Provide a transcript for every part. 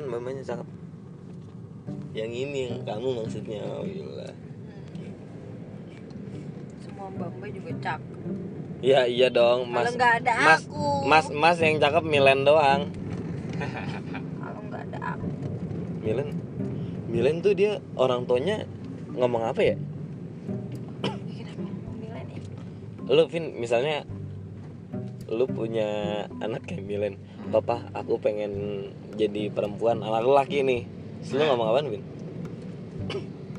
kan mamanya cakep yang ini yang kamu maksudnya oh, gila. Semua mbak-mbak juga cakep. Iya iya dong mas. kalau nggak ada mas aku. Mas mas yang cakep Milen doang. Kalau nggak ada aku. Milen Milen tuh dia orang tuanya ngomong apa ya? Kenapa ngomong Milen ya? Lu Vin misalnya lu punya anak kayak Milen papa aku pengen jadi perempuan anak laki nih. Terus lu ngomong apaan Vin?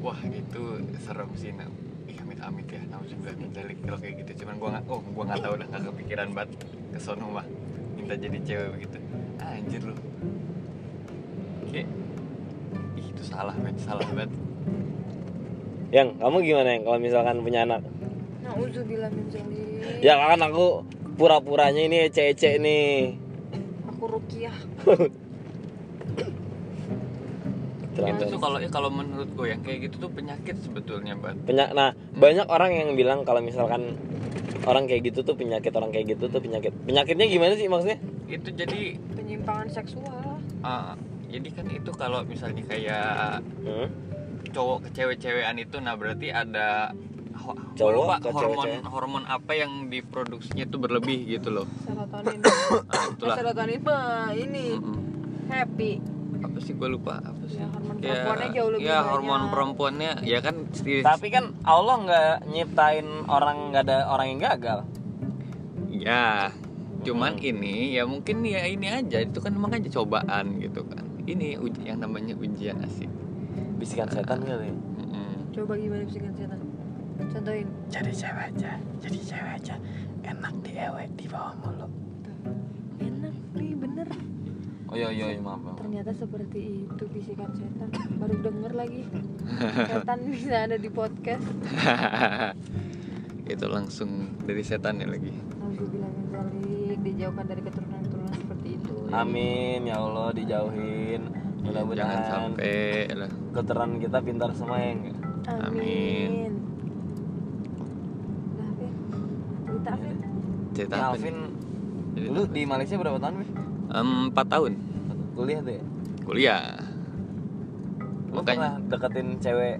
Wah itu serem sih nah Ih, amit amit ya nauzubillah min dzalik kalau kayak gitu. Cuman gua nggak oh gua nggak tahu udah nggak kepikiran banget. Ke sono mah minta jadi cewek begitu ah, anjir lu. Kayak ih, itu salah men. Salah banget. Yang kamu gimana yang? Kalau misalkan punya anak? Nauzubillah min dzalik. ya kan aku pura-puranya ini ece-ece nih. Aku Rukiah. itu tuh kalau ya kalau menurut gue yang kayak gitu tuh penyakit sebetulnya banget Penya- nah banyak orang yang bilang kalau misalkan orang kayak gitu tuh penyakit orang kayak gitu tuh penyakit penyakitnya gimana sih maksudnya itu jadi Penyimpangan seksual. ah, jadi kan itu kalau misalnya kayak hmm? cowok ke cewek-cewekan itu nah berarti ada ho- Cowok lupa ke hormon cewek-cewek. hormon apa yang diproduksinya itu berlebih gitu loh Serotonin. nah, Eh, itulah serotonin mah ini happy. Apa sih gue lupa apa sih Ya, hormon perempuannya jauh lebih ya banyak. hormon perempuannya ya kan di- tapi kan Allah nggak nyiptain orang nggak ada orang yang gagal ya cuman Hmm. ini ya mungkin ya ini aja itu kan emang aja cobaan gitu kan ini uji, yang namanya ujian asik bisikan setan kali ya? Mm-mm. Coba gimana bisikan setan? Contohin. jadi cewek aja jadi cewek aja enak di bawah mulu Enak nih bener. Oh iya iya iya, maaf maaf. Ternyata seperti itu bisikan setan. Baru denger lagi. Setan bisa ada di podcast. itu langsung dari setan ya lagi dzalik. Dijauhkan dari keturunan-keturunan seperti itu. amin ya Allah dijauhin jangan mudah-mudahan sampai lah keturunan kita pintar semua ya enggak Amin. Udah, Vin. Cerita, Vin. cerita Ya, apa Alvin nih? Jadi lu di Malaysia berapa tahun Vin? Em, empat tahun. Kuliah tuh ya? Kuliah. Lu Makanya- pernah deketin cewek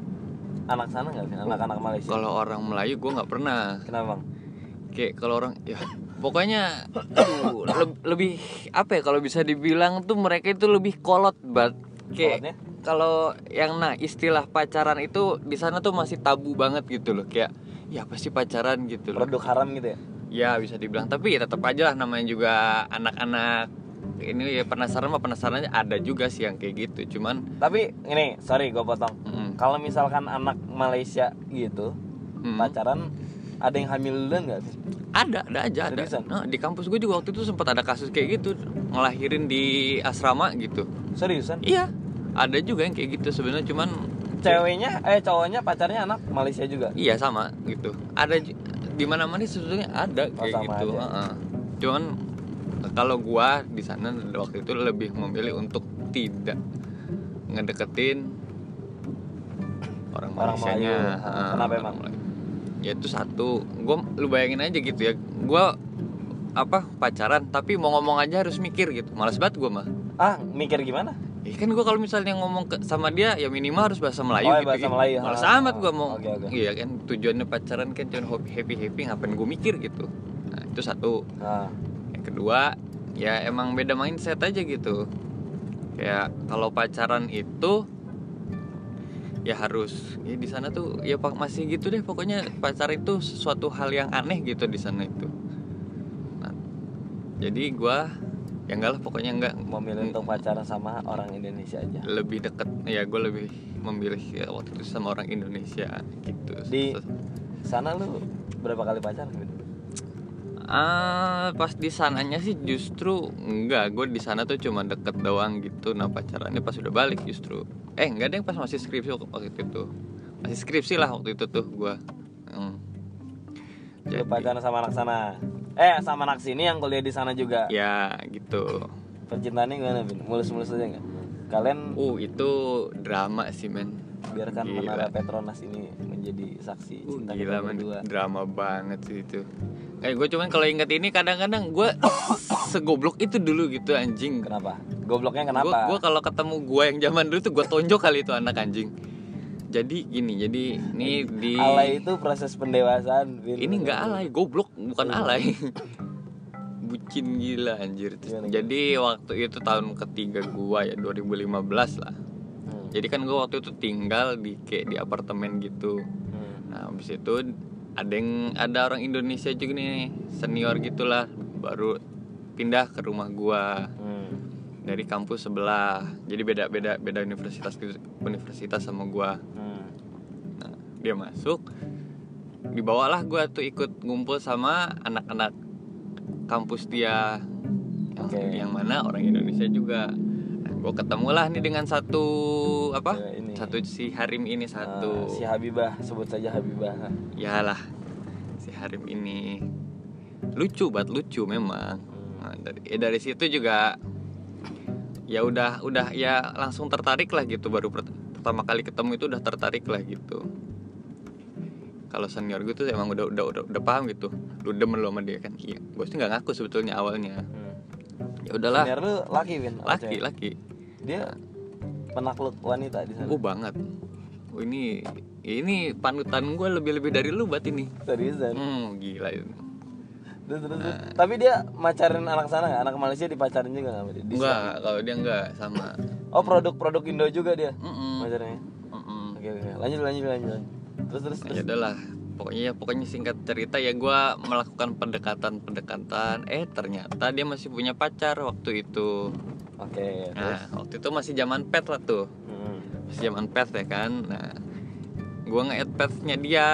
anak sana nggak Vin? anak-anak Malaysia? Kalau orang Melayu gue nggak pernah. Kenapa bang? Kayak kalau orang ya pokoknya aduh, le- lebih apa ya? Kalau bisa dibilang tuh mereka itu lebih kolot banget kayak kalau yang nah istilah pacaran itu di sana tuh masih tabu banget gitu loh. Kayak ya apa sih pacaran? gitu loh. Produk haram gitu ya? Ya bisa dibilang. Tapi ya tetap aja lah namanya juga anak-anak ini ya penasaran mah penasarannya ada juga sih yang kayak gitu cuman tapi ini sorry gue potong mm, kalau misalkan anak Malaysia gitu mm, pacaran ada yang hamil duluan nggak ada ada aja ada Seriusan? nah, di kampus gue juga waktu itu sempat ada kasus kayak gitu ngelahirin di asrama gitu seriusan Iya, ada juga yang kayak gitu sebenarnya cuman ceweknya eh cowoknya pacarnya anak Malaysia juga iya sama gitu. Ada di mana-mana sih sebetulnya ada Oh, kayak sama gitu. aja. heeh. Cuman kalau gua di sana waktu itu lebih memilih untuk tidak ngedeketin orang Orang Malaysianya. Kenapa emang? Ya itu satu, gua lu bayangin aja gitu ya. Gua apa pacaran tapi mau ngomong aja harus mikir gitu. Males banget gua mah. ah mikir gimana Ya kan gua kalau misalnya ngomong ke, sama dia ya minimal harus bahasa Melayu Oh, ya, gitu. bahasa gitu. Melayu. Males Ah, amat gua mau. oke, oke. Iya kan tujuannya pacaran kan cuma happy happy ngapain gua mikir gitu. Nah, itu satu. Yang kedua, ya emang beda mindset aja gitu. Kayak kalau pacaran itu ya harus ya di sana tuh ya pak masih gitu deh pokoknya pacar itu sesuatu hal yang aneh gitu di sana itu. Nah, jadi gua ya enggak lah pokoknya enggak memilih untuk pacaran sama orang Indonesia aja lebih deket ya gue lebih memilih ya, waktu itu sama orang Indonesia gitu Di- sana lu berapa kali pacaran Vin? Ah pas di sananya sih justru enggak. Gue di sana tuh cuma deket doang gitu. Nah pacarannya pas udah balik justru. Eh enggak deh pas masih skripsi waktu itu masih skripsi lah waktu itu tuh gue hmm. lu pacaran sama anak sana. Eh sama anak sini yang kuliah di sana juga. Ya gitu. Percintaannya gimana Vin? mulus-mulus aja nggak? Kalian uh itu drama sih men biarkan Gila. menara Petronas ini menjadi saksi Uh, cinta gila kita berdua drama banget sih itu Eh gue cuman kalau inget ini kadang-kadang gue segoblok itu dulu gitu anjing kenapa gobloknya kenapa gua kalau ketemu gua yang zaman dulu tuh gua tonjok kali itu anak anjing. Jadi gini, jadi ini di alay itu proses pendewasaan Vin. ini nggak alay, goblok bukan Iya. alay. Bucin gila anjir. Terus jadi waktu itu tahun ketiga gua ya 2015 lah. Jadi kan gua waktu itu tinggal di kayak di apartemen gitu. hmm. Nah, habis itu ada yang ada orang Indonesia juga nih, senior gitulah, baru pindah ke rumah gua Hmm. dari kampus sebelah. Jadi beda beda beda universitas gitu, universitas sama gua. Hmm. Nah, dia masuk dibawalah gua tuh ikut ngumpul sama anak-anak kampus dia yang, Oke. yang mana orang Indonesia juga. Gua ketemulah nih dengan satu apa? Ya, ini. Satu si Harim ini Ah, satu. si Habibah sebut saja Habibah Yalah si Harim ini lucu banget lucu memang. Hmm. Nah, dari ya dari situ juga ya udah udah ya langsung tertarik lah gitu baru pert- pertama kali ketemu itu udah tertarik lah gitu. Kalau senior gue tuh emang udah udah udah, udah paham gitu. Lu demen lu sama dia kan. Iya, gue sih nggak ngaku sebetulnya awalnya. Hmm. Ya udahlah, Senior lu laki apa laki laki. Dia penakluk wanita di sana Oh banget. Oh, ini ini panutan gue lebih-lebih dari lu buat ini. seriusan Hmm, gila itu. terus, terus, terus. Nah. tapi dia macarin anak sana nggak anak Malaysia dipacarin juga nggak? Di Enggak, kalau dia enggak sama. oh produk-produk Indo juga dia Mm-mm. macarnya Mm-mm. oke oke lanjut lanjut lanjut terus terus terus ya udahlah. Pokoknya ya pokoknya singkat cerita ya gua melakukan pendekatan-pendekatan. Eh ternyata dia masih punya pacar waktu itu. Oke terus Nah waktu itu masih zaman pet lah tuh. Hmm. Masih zaman pet ya kan. Nah gua nge-add petnya dia,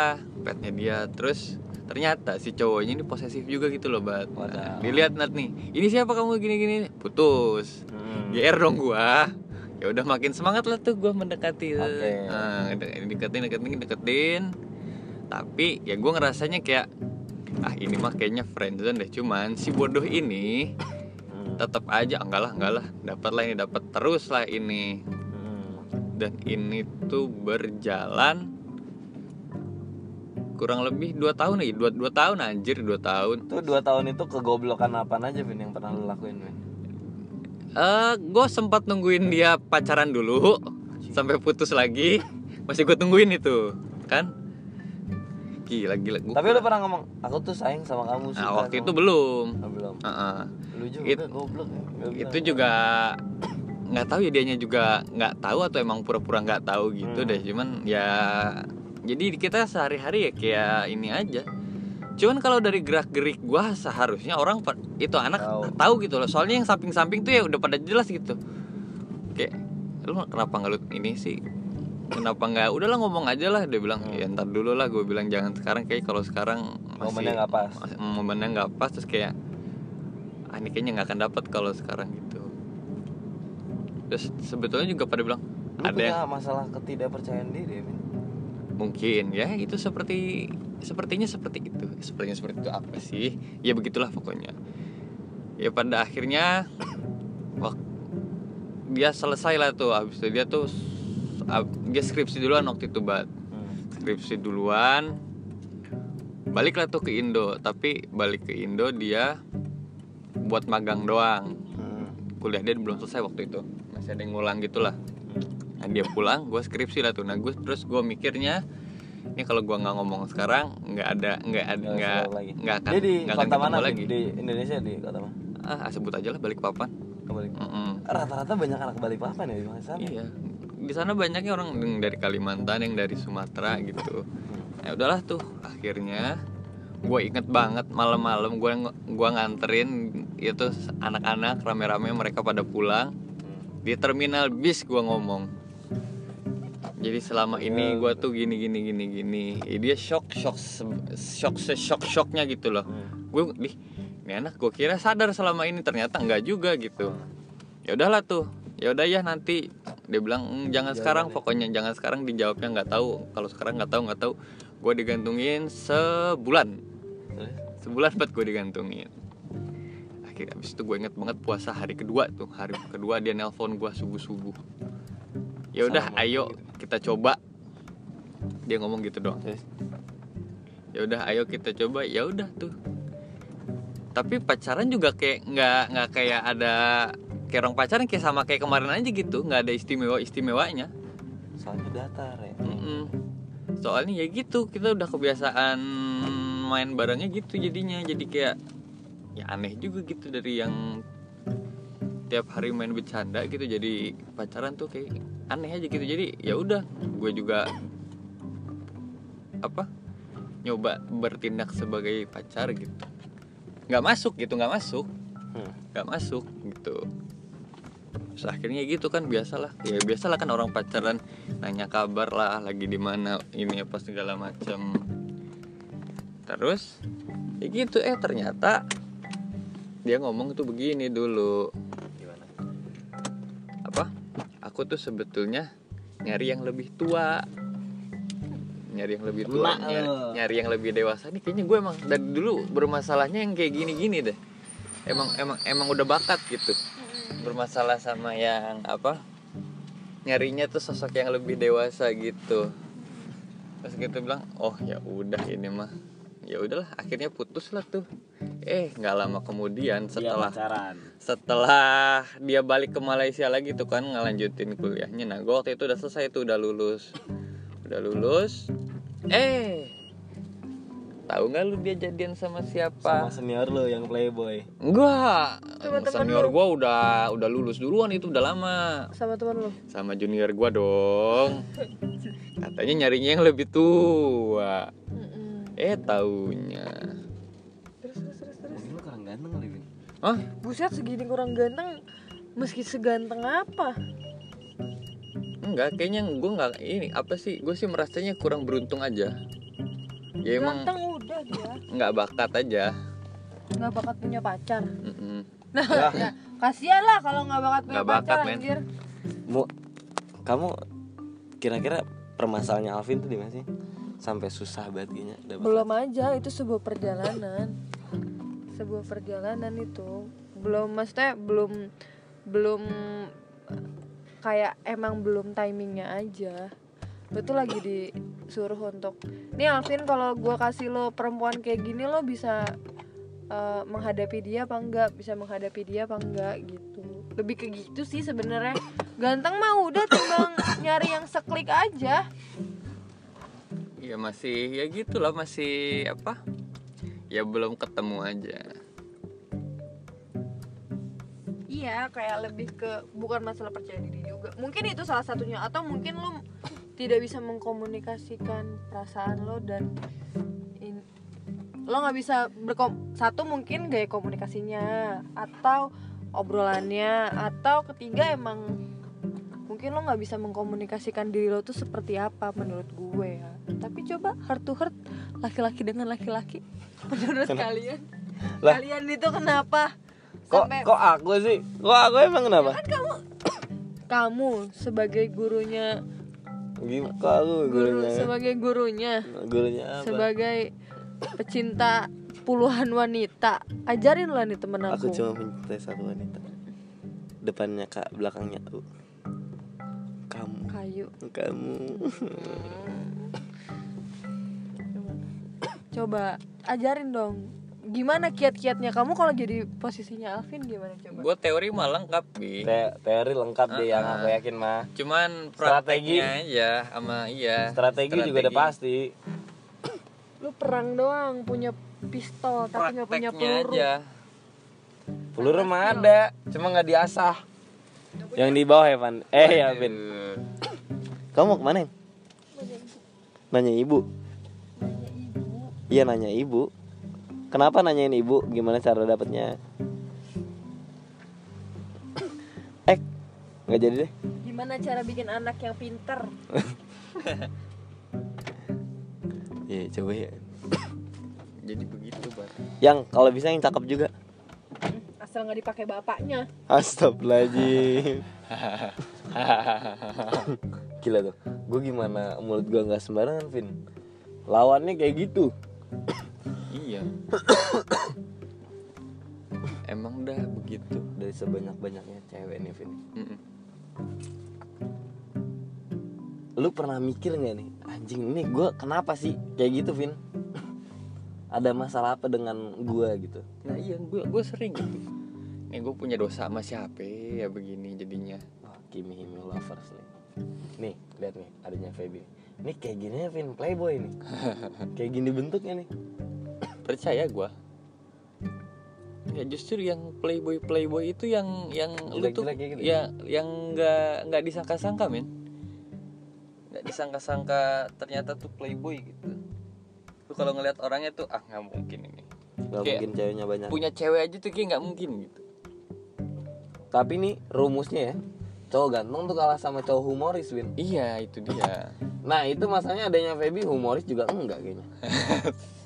petnya dia. Terus ternyata si cowoknya ini posesif juga gitu loh, bat. Nah, dilihat Nat nih. Ini siapa kamu gini-gini? Putus. Hmm. GR dong gua ya udah makin semangat lah tuh gua mendekati. Nah, de- deketin deketin deketin tapi ya gua ngerasanya kayak ah ini mah kayaknya friendzone deh cuman si bodoh ini. Tetap aja enggak lah enggak lah. Dapat lah ini dapat terus lah ini. Hmm. dan ini tuh berjalan kurang lebih dua tahun nih dua dua tahun anjir dua tahun. Tuh dua tahun itu kegoblokan apa aja Vin yang pernah lu lakuin Vin? eh gue sempat nungguin dia pacaran dulu sampai putus lagi. Masih gue tungguin itu kan gila gila gua Tapi lu pernah ngomong, aku tuh sayang sama kamu suka nah waktu itu belum Ah, belum. Heeh. Lu juga It- goblok ya. Itu juga nggak tahu ya dianya juga nggak tahu atau emang pura-pura nggak tahu gitu Hmm. deh cuman ya jadi kita sehari-hari ya kayak ini aja cuman kalau dari gerak gerik gua seharusnya orang itu anak Tahu. tahu. gitu loh soalnya yang samping-samping tuh ya udah pada jelas gitu kayak lu kenapa lu ini sih kenapa nggak udahlah ngomong aja lah dia bilang Hmm. ya ntar dulu lah gue bilang jangan sekarang kayak kalau sekarang masih Momennya nggak pas. masih- momennya nggak pas terus kayak ah ini kayaknya nggak akan dapat kalau sekarang gitu terus sebetulnya juga pada bilang Lu ada punya yang masalah ketidakpercayaan diri, Vin. mungkin ya itu seperti sepertinya seperti itu sepertinya seperti itu apa sih ya begitulah pokoknya ya pada akhirnya wak- dia selesai lah tuh habis itu dia tuh ab- dia skripsi duluan waktu itu bat Hmm. skripsi duluan baliklah tuh ke Indo tapi balik ke Indo dia buat magang doang Hmm. kuliah dia belum selesai waktu itu masih ada yang ngulang gitulah nah dia pulang gue skripsi lah tuh nah gue terus gue mikirnya ini kalau gue nggak ngomong sekarang nggak ada nggak ada Nggak nggak akan Dia di akan kota ketemu mana? Lagi Di Indonesia di kota mana? ah sebut aja lah balik papan Kebalik. Mm-mm. Rata-rata banyak anak Balikpapan ya di sana. iya di sana banyaknya orang yang dari Kalimantan yang dari Sumatera gitu. Ya udahlah tuh akhirnya gue inget banget malam-malam gue gua nganterin itu anak-anak rame-rame mereka pada pulang. Di terminal bis gue ngomong. Jadi selama ini gue tuh gini gini gini gini. Ya, dia shock shock shock se shock shocknya gitu loh. Hmm. gue di ini anak gue kira sadar selama ini ternyata enggak juga gitu. Ya udahlah tuh. Ya udah ya nanti dia bilang "Hmm, jangan sekarang. pokoknya jangan sekarang dijawabnya nggak tahu. Kalau sekarang nggak tahu nggak tahu. Gue digantungin sebulan. Terus? sebulan buat gue digantungin. Akhirnya abis itu gue inget banget puasa hari kedua tuh. Hari kedua dia nelpon gue subuh subuh ya udah ayo kita coba. Dia ngomong gitu doang. Terus? ya udah ayo kita coba. Ya udah tuh. Tapi pacaran juga kayak nggak nggak kayak ada kayak orang pacaran kayak sama kayak kemarin aja gitu nggak ada istimewa istimewanya. Soalnya datar ya. Mm-mm. soalnya ya gitu kita udah kebiasaan main barengnya gitu jadinya. Jadi kayak ya aneh juga gitu dari yang tiap hari main bercanda gitu jadi pacaran tuh kayak aneh aja gitu. Jadi ya udah gue juga apa nyoba bertindak sebagai pacar gitu. Nggak masuk gitu nggak masuk. Hmm. nggak masuk gitu Terus akhirnya gitu kan biasalah. Ya biasalah kan orang pacaran nanya kabar lah lagi di mana ini apa segala macam terus ya gitu eh ternyata dia ngomong tuh begini dulu. Gimana? Apa? Aku tuh sebetulnya nyari yang lebih tua. Nyari yang lebih tua nyari, nyari yang lebih dewasa. Nih kayaknya gue emang dari dulu bermasalahnya yang kayak gini-gini deh. Emang emang emang udah bakat gitu bermasalah sama yang apa nyarinya tuh sosok yang lebih dewasa gitu. Terus gitu bilang oh ya udah ini mah. Ya udahlah akhirnya putus lah tuh. Eh nggak lama kemudian setelah setelah dia balik ke Malaysia lagi tuh kan ngelanjutin kuliahnya. Nah gue waktu itu udah selesai tuh udah lulus. Udah lulus. Eh tahu nggak lu dia jadian sama siapa sama senior lo yang playboy Enggak, Sama temen senior lu. gua udah udah lulus duluan itu udah lama sama teman lo sama junior gua dong. Katanya nyarinya yang lebih tua. Eh taunya. terus terus terus terus Mungkin lo kurang ganteng kali Vin Hah? buset segini kurang ganteng meski seganteng apa Enggak, kayaknya gua nggak ini apa sih? Gue sih merasanya kurang beruntung aja. Ya emang ganteng udah dia. Nggak bakat aja. nggak bakat punya pacar. Nah ya, kasihan lah kalau nggak bakat punya bakat, pacar men. anjir. Mu, kamu kira-kira permasalahannya Alvin tuh di mana sih? Sampai susah banget dapet. Belum aja itu sebuah perjalanan. Sebuah perjalanan itu. Belum maksudnya belum belum kayak emang belum timingnya aja lo tuh lagi disuruh untuk nih Alvin kalau gua kasih lo perempuan kayak gini lo bisa eh, menghadapi dia apa enggak bisa menghadapi dia apa enggak gitu lebih ke gitu sih sebenarnya ganteng mah udah timbang nyari yang seklik aja Ya masih ya gitulah masih apa? Ya belum ketemu aja. Iya, kayak lebih ke bukan masalah percaya diri juga. Mungkin itu salah satunya atau mungkin lo tidak bisa mengkomunikasikan perasaan lo dan in- lo nggak bisa berkom satu mungkin gaya komunikasinya atau obrolannya atau ketiga emang mungkin lo nggak bisa mengkomunikasikan diri lo tuh seperti apa menurut gue ya. Tapi coba heart to heart laki-laki dengan laki-laki. Menurut kalian? Lah. kalian itu kenapa? Kok Sampai- kok aku sih? Kok aku emang kenapa? Kan kamu kamu sebagai gurunya gimana kok aku guru gurunya? sebagai gurunya. Gurunya apa? Sebagai pecinta puluhan wanita. Ajarin lah nih temen aku aku, cuma mencintai satu wanita. Depannya kak belakangnya U. kamu. Kayu. Kamu. Coba ajarin dong gimana kiat-kiatnya? Kamu kalau jadi posisinya Alvin gimana coba? Gue teori mah lengkap bi. Te- teori lengkap deh yang Ah. aku yakin mah. Cuman Strategi. aja sama iya. strategi, juga udah pasti. Lu perang doang punya pistol tapi nggak punya peluru. aja. peluru mah ada cuma nggak diasah. Yang di bawah ya Van eh ya Vin. Aduh. kamu mau ke mana? Nanya ibu. Iya nanya ibu kenapa nanyain ibu gimana cara dapetnya eh nggak jadi deh. Gimana cara bikin anak yang pinter? Iya coba ya. Jadi begitu bar. yang kalau bisa yang cakep juga. Asal nggak dipakai bapaknya. Astagfirullahaladzim. Gila tuh. Gue gimana? Mulut gue gak sembarangan Vin. Lawannya kayak gitu iya. Emang dah begitu. Dari sebanyak-banyaknya cewek nih Vin. Lu pernah mikir gak nih Anjing ini gue kenapa sih kayak gitu Vin Ada masalah apa dengan gue gitu Nah iya gue gue sering gitu. ya gue punya dosa sama siapa ya begini jadinya oh, Kimi Himi lovers nih nih lihat nih adanya Feby nih kayak gini ya Vin playboy nih kayak gini bentuknya nih percaya gue ya justru yang playboy playboy itu yang yang lu tuh gitu ya yang nggak nggak disangka-sangka men. Nggak disangka-sangka ternyata tuh playboy gitu. Lu kalau ngeliat orangnya tuh ah nggak mungkin ini. Gak Kayak mungkin ceweknya banyak. punya cewek aja tuh kayak nggak mungkin gitu. Tapi nih rumusnya ya. Cowok ganteng tuh kalah sama cowok humoris Win. Iya itu dia. Nah itu masalahnya adanya Feby humoris juga enggak kayaknya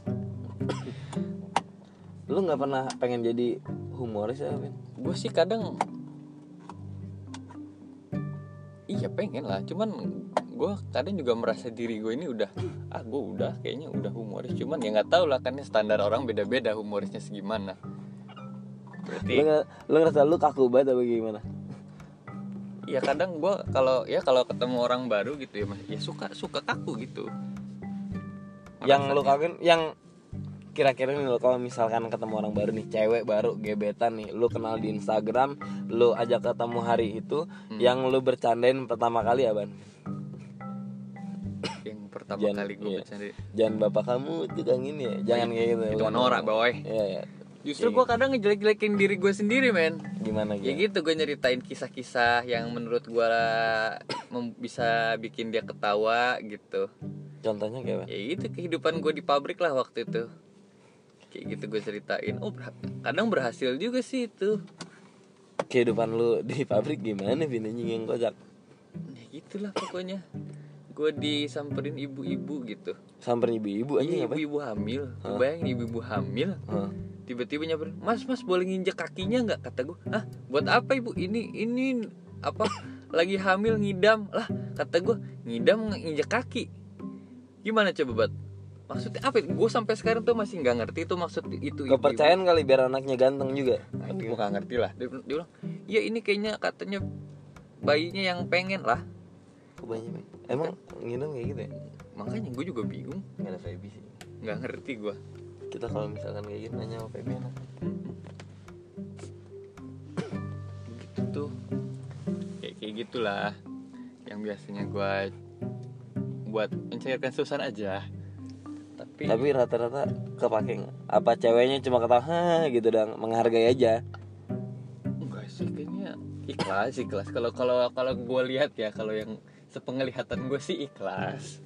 lu nggak pernah pengen jadi humoris ya Win gue sih kadang iya pengen lah. Cuman gue kadang juga merasa diri gue ini udah ah gue udah kayaknya udah humoris. Cuman ya nggak tahu lah kan standar orang beda-beda humorisnya segimana. Lu berarti nggak lu ngerasa lu kaku banget apa gimana? Ya kadang gue kalau ya kalau ketemu orang baru gitu ya mas ya suka suka kaku gitu. Yang Merasa lu kaguin yang kira-kira nih lo kalau misalkan ketemu orang baru nih cewek baru gebetan nih lu kenal di Instagram lu ajak ketemu hari itu Hmm. yang lu bercandain pertama kali apa? Yang pertama Jangan- kali gue iya. bercanda. Jangan bapak kamu tukang ini ya jangan kayak gitu. itu Bukan. norak boy. Iya ya justru Iya. gue kadang ngejelek-jelekin diri gue sendiri men. Gimana ya gitu gitu gue nyeritain kisah-kisah yang menurut gue bisa bikin dia ketawa gitu. Contohnya kayak apa? Ya gitu kehidupan gue di pabrik lah waktu itu kayak gitu gue ceritain. Oh berha- kadang berhasil juga sih itu. Kehidupan lu di pabrik gimana anjing yang kocak ya gitulah pokoknya. Gue disamperin ibu-ibu gitu. Samperin ibu-ibu anjing Iya, ibu-ibu hamil. Hah? bayangin ibu-ibu hamil? Hah. tiba-tiba nyamperin mas mas boleh nginjek kakinya nggak? kata gue ah buat apa ibu? Ini ini apa? Lagi hamil ngidam. Lah kata gue ngidam nginjek kaki. Gimana coba bat maksudnya apa gue sampai sekarang tuh masih nggak ngerti itu maksud itu kepercayaan kali biar anaknya ganteng juga. Nah, itu gue nggak ngerti lah. Dia, dia bilang ya ini kayaknya katanya bayinya yang pengen lah. Kebanyakan emang ngidam kayak gitu ya? Makanya gue juga bingung. Nggak ada Feby sih. Nggak ngerti gue kita kalau misalkan kayak gini nanya sama Feby enak. Gitu tuh. Kayak kayak gitulah yang biasanya gua buat mencairkan suasana aja tapi, tapi rata-rata kepake nggak? Apa ceweknya cuma ketawa gitu dan menghargai aja. Enggak sih kayaknya ikhlas ikhlas. Kalau kalau kalau gua lihat ya kalau yang sepenglihatan gue sih ikhlas.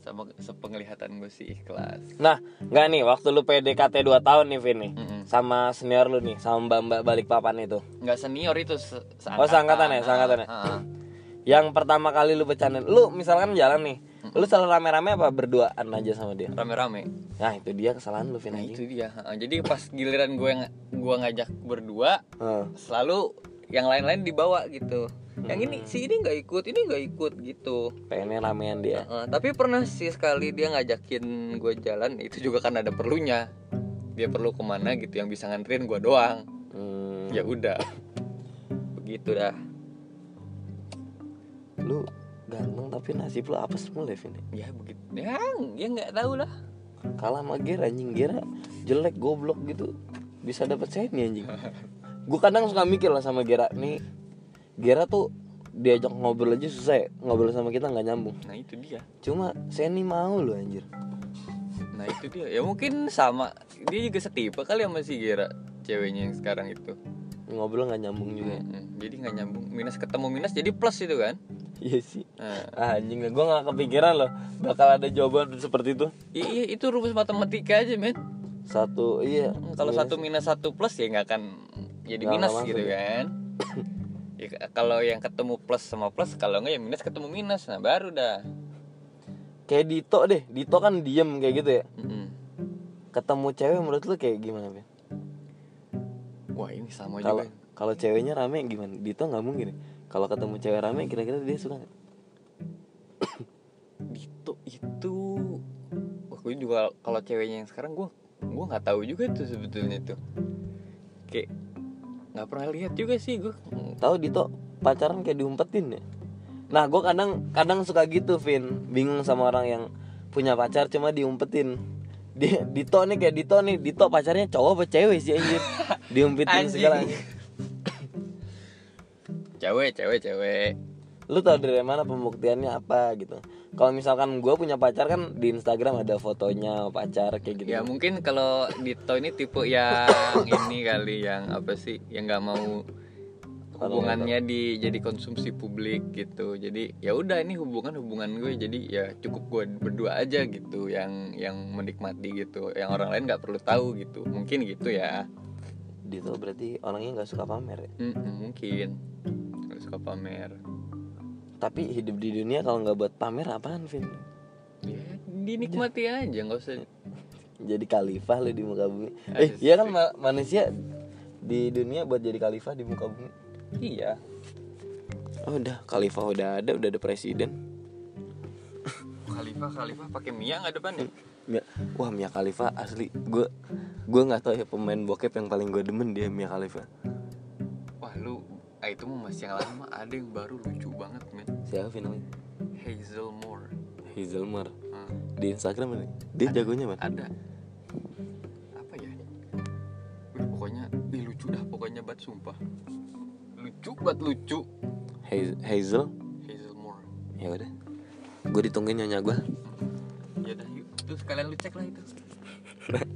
Sama sepenglihatan gue sih ikhlas. Nah nggak nih waktu lu PDKT 2 tahun nih Vin nih Mm-mm. sama senior lu nih sama mbak mbak balik papan itu. Nggak senior itu se Oh, seangkatan ya, seangkatan. ya? Ah, ah. yang pertama kali lu bercandain lu misalkan jalan nih lu selalu rame-rame apa berduaan aja sama dia? Rame-rame. Nah itu dia kesalahan lu Vin nah itu dia jadi pas giliran gue yang gua ngajak berdua Heeh. selalu yang lain-lain dibawa gitu. Yang Hmm. ini si ini nggak ikut ini nggak ikut gitu. Pengennya ramean dia. Heeh, tapi pernah sih sekali dia ngajakin gue jalan itu juga kan ada perlunya. Dia perlu ke mana gitu yang bisa nganterin gue doang. Hmm, ya udah. Begitu dah. Lu ganteng tapi nasib lu apa semua Vin ya begitu. Ya ya nggak tahu lah. Kalah sama Gera anjing. Gera jelek goblok gitu. Bisa dapat seni anjing. Gue kadang suka mikir lah sama Gera. Nih Gera tuh diajak ngobrol aja susah ya. Ngobrol sama kita nggak nyambung. Nah itu dia. Cuma Seni mau lu anjir. Nah itu dia. Ya mungkin sama. Dia juga setipe kali sama si Gera ceweknya yang sekarang itu. Ngobrol nggak nyambung juga. Mm-mm. jadi nggak nyambung. Minus ketemu minus jadi plus itu kan iya sih. Nah, ah, anjing gue nggak kepikiran loh bakal ada jawaban seperti itu. Iya itu rumus matematika aja men. Satu iya. Mm, kalau satu minus satu plus ya nggak akan jadi Nggak minus gitu ya. kan. Ya, kalau yang ketemu plus sama plus kalau nggak ya minus ketemu minus. Nah baru dah. Kayak Dito deh. Dito kan diem kayak gitu ya. Mm-mm. ketemu cewek menurut lu kayak gimana Ben? wah ini sama kalau juga. kalau ceweknya rame gimana? Dito nggak mungkin ya kalau ketemu cewek rame kira-kira dia suka nggak? Dito itu gue juga kalau ceweknya yang sekarang gue gue nggak tahu juga tuh sebetulnya tuh. Kayak nggak pernah lihat juga sih gue tahu Dito? Pacaran kayak diumpetin ya? Nah gue kadang kadang suka gitu Vin. Bingung sama orang yang punya pacar cuma diumpetin. Dia Dito nih kayak Dito nih. Dito pacarnya cowok apa cewek sih anjir? Diumpitin Anjing. segala cewek cewek cewek. Lu tau dari mana pembuktiannya apa gitu? Kalau misalkan gue punya pacar kan di Instagram ada fotonya pacar kayak gitu. Ya mungkin kalau Dito ini tipe yang ini kali yang apa sih yang nggak mau hubungannya di jadi konsumsi publik gitu. Jadi ya udah ini hubungan hubungan gue. Jadi ya cukup gue berdua aja gitu yang yang menikmati gitu. Yang orang lain nggak perlu tahu gitu. Mungkin gitu ya Dito berarti orangnya nggak suka pamer ya? Mm-mm, mungkin. Nggak suka pamer. Tapi hidup di dunia kalau nggak buat pamer apaan Vin? Ya dinikmati aja nggak usah. Jadi khalifah lu di muka bumi. Eh iya kan ma- manusia di dunia buat jadi khalifah di muka bumi. Iya. Oh udah khalifah udah ada udah ada presiden. Khalifah Khalifah pakai Mia nggak depannya Mia, wah Mia Khalifa asli. Gue gue nggak tahu ya pemain bokep yang paling gue demen dia Mia Khalifa. Wah lu ah, itu mah masih yang lama. Ada yang baru lucu banget men. Siapa Vin namanya Hazel Moore. Hazelmar Hmm, di Instagram ini? Dia jagonya man ada. Apa ya? Wih, pokoknya ih, lucu dah pokoknya bat sumpah. Lucu bat lucu. Haz- Hazel? Hazel Moore. Ya udah. Gue ditungguin nyonya gue ya udah yuk terus kalian lu cek lah itu